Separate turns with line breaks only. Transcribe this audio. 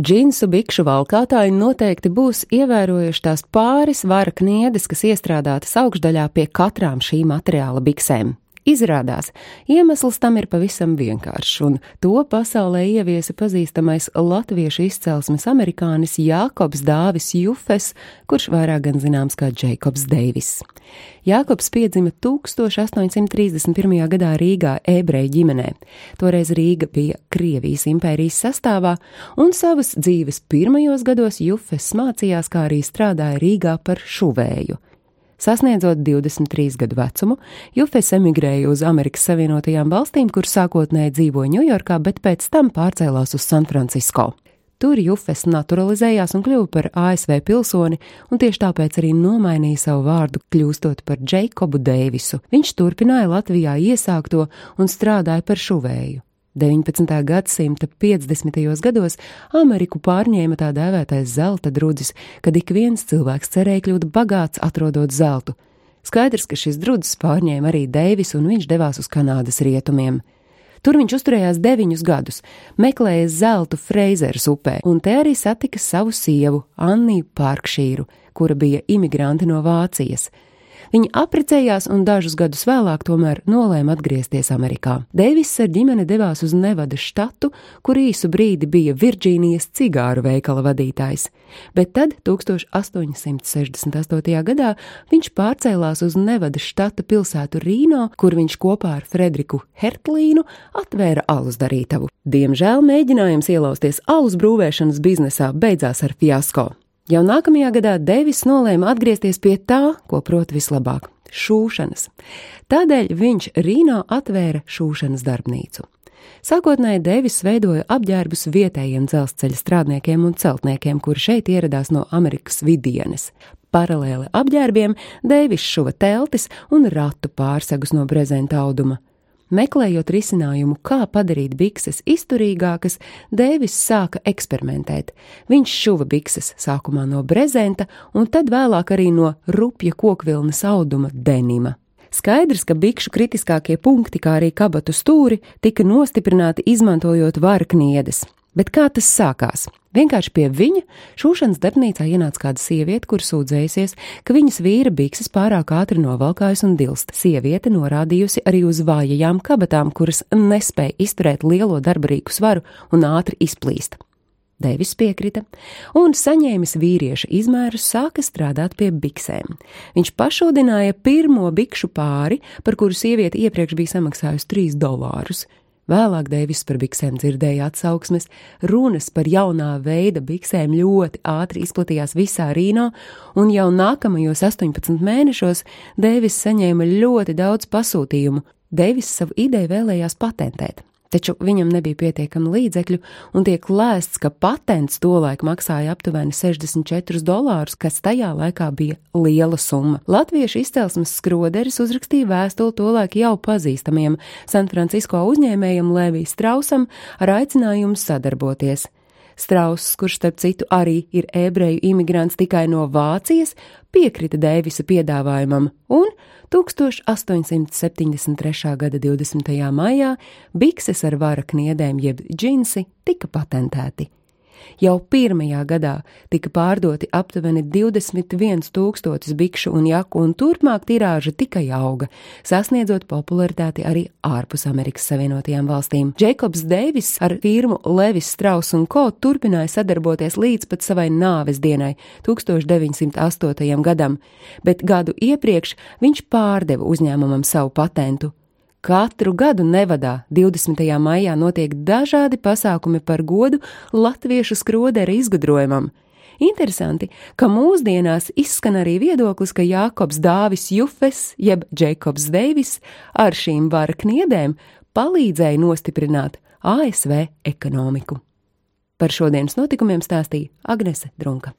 Džinsu bikšu valkātāji noteikti būs ievērojuši tās pāris vara kniedes, kas iestrādātas augšdaļā pie katrām šī materiāla biksēm. Izrādās, iemesls tam ir pavisam vienkāršs, un to pasaulē ieviesa pazīstamais latviešu izcelsmes amerikānis Jākobs Dāvis Jufes, kurš vairāk gan zināms kā Jēkobs Deivis. Jākobs piedzima 1831. gadā Rīgā ebreju ģimenē. Toreiz Rīga bija Krievijas impērijas sastāvā, un savas dzīves pirmajos gados Jufes mācījās, kā arī strādāja Rīgā par šuvēju. Sasniedzot 23 gadu vecumu, Jufes emigrēja uz Amerikas Savienotajām valstīm, kur sākotnēji dzīvoja Ņujorkā, bet pēc tam pārcēlās uz San Francisco. Tur Jufes naturalizējās un kļuva par ASV pilsoni, un tieši tāpēc arī nomainīja savu vārdu, kļūstot par Džeikobu Deivisu. Viņš turpināja Latvijā iesākto un strādāja par šuvēju. 19. gadsimta 50. gados Ameriku pārņēma tā dēvētais zelta drudzis, kad ik viens cilvēks cerēja kļūt bagāts, atrodot zeltu. Skaidrs, ka šis drudzis pārņēma arī Deivis, un viņš devās uz Kanādas rietumiem. Tur viņš uzturējās deviņus gadus, meklēja zeltu Freizeras upē, un te arī satika savu sievu, Anniju Parkšīru, kura bija imigranti no Vācijas. Viņi apprecējās un dažus gadus vēlāk tomēr nolēma atgriezties Amerikā. Deiviss ar ģimeni devās uz Nevadas štatu, kur īsu brīdi bija Virģīnijas cigāru veikala vadītājs, bet tad 1868. gadā viņš pārcēlās uz Nevadas štata pilsētu Rīno, kur viņš kopā ar Frederiku Hertlīnu atvēra alus darītavu. Diemžēl mēģinājums ielausties alus brūvēšanas biznesā beidzās ar fiasko. Jau nākamajā gadā Devis nolēma atgriezties pie tā, ko prot vislabāk - šūšanas. Tādēļ viņš Rīnā atvēra šūšanas darbnīcu. Sākotnēji Devis veidoja apģērbus vietējiem dzelzceļa strādniekiem un celtniekiem, kuri šeit ieradās no Amerikas vidienes. Paralēli apģērbiem Devis šuva teltis un ratu pārsegus no brezenta auduma. Meklējot risinājumu, kā padarīt bikses izturīgākas, Dēvis sāka eksperimentēt. Viņš šuva bikses sākumā no brezenta un tad vēlāk arī no rupja kokvilnas auduma denima. Skaidrs, ka bikšu kritiskākie punkti, kā arī kabatu stūri, tika nostiprināti izmantojot varakniedes. Bet kā tas sākās? Vienkārši pie viņa šūšanas darbnīcā ienāca kāda sieviete, kur sūdzējusies, ka viņas vīra bikses pārāk ātri novalkājas un dilst. Sieviete norādījusi arī uz vājajām kabatām, kuras nespēja izturēt lielo darbarīgu svaru un ātri izplīst. Devis piekrita, un saņēmis vīrieša izmērus, sāka strādāt pie biksēm. Viņš pašudināja pirmo bikšu pāri, par kuru sieviete iepriekš bija samaksājusi 3 dolārus. Vēlāk Deivis par biksēm dzirdēja atsauksmes, runas par jaunā veida biksēm ļoti ātri izplatījās visā Rīnā, un jau nākamajos 18 mēnešos Deivis saņēma ļoti daudz pasūtījumu. Deivis savu ideju vēlējās patentēt taču viņam nebija pietiekami līdzekļu, un tiek lēsts, ka patents tolaik maksāja aptuveni 64 dolārus, kas tajā laikā bija liela summa. Latviešu izcelsmes skroderis uzrakstīja vēstuli tolaik jau pazīstamiem San Francisco uzņēmējam Levijam Strausam ar aicinājumu sadarboties. Strauss, kurš starp citu arī ir ebreju imigrants tikai no Vācijas, piekrita Dēvisa piedāvājumam, un 1873. gada 20. maijā bikses ar vara kniedēm jeb džinsi tika patentēti. Jau pirmajā gadā tika pārdoti aptuveni 21 tūkstotis bikšu un jaku, un turpmāk tirāža tikai auga, sasniedzot popularitāti arī ārpus Amerikas Savienotajām valstīm. Jēkobs Deivis ar firmu Levis Strauss un Co. turpināja sadarboties līdz pat savai nāves dienai, 1908. gadam, bet gadu iepriekš viņš pārdeva uzņēmumam savu patentu Katru gadu Nevadā 20. maijā notiek dažādi pasākumi par godu latviešu skrodera izgudrojumam. Interesanti, ka mūsdienās izskan arī viedoklis, ka Jākobs Dāvis Jufes, jeb Džekobs Deivis, ar šīm vara kniedēm palīdzēja nostiprināt ASV ekonomiku. Par šodienas notikumiem stāstīja Agnese Drunka.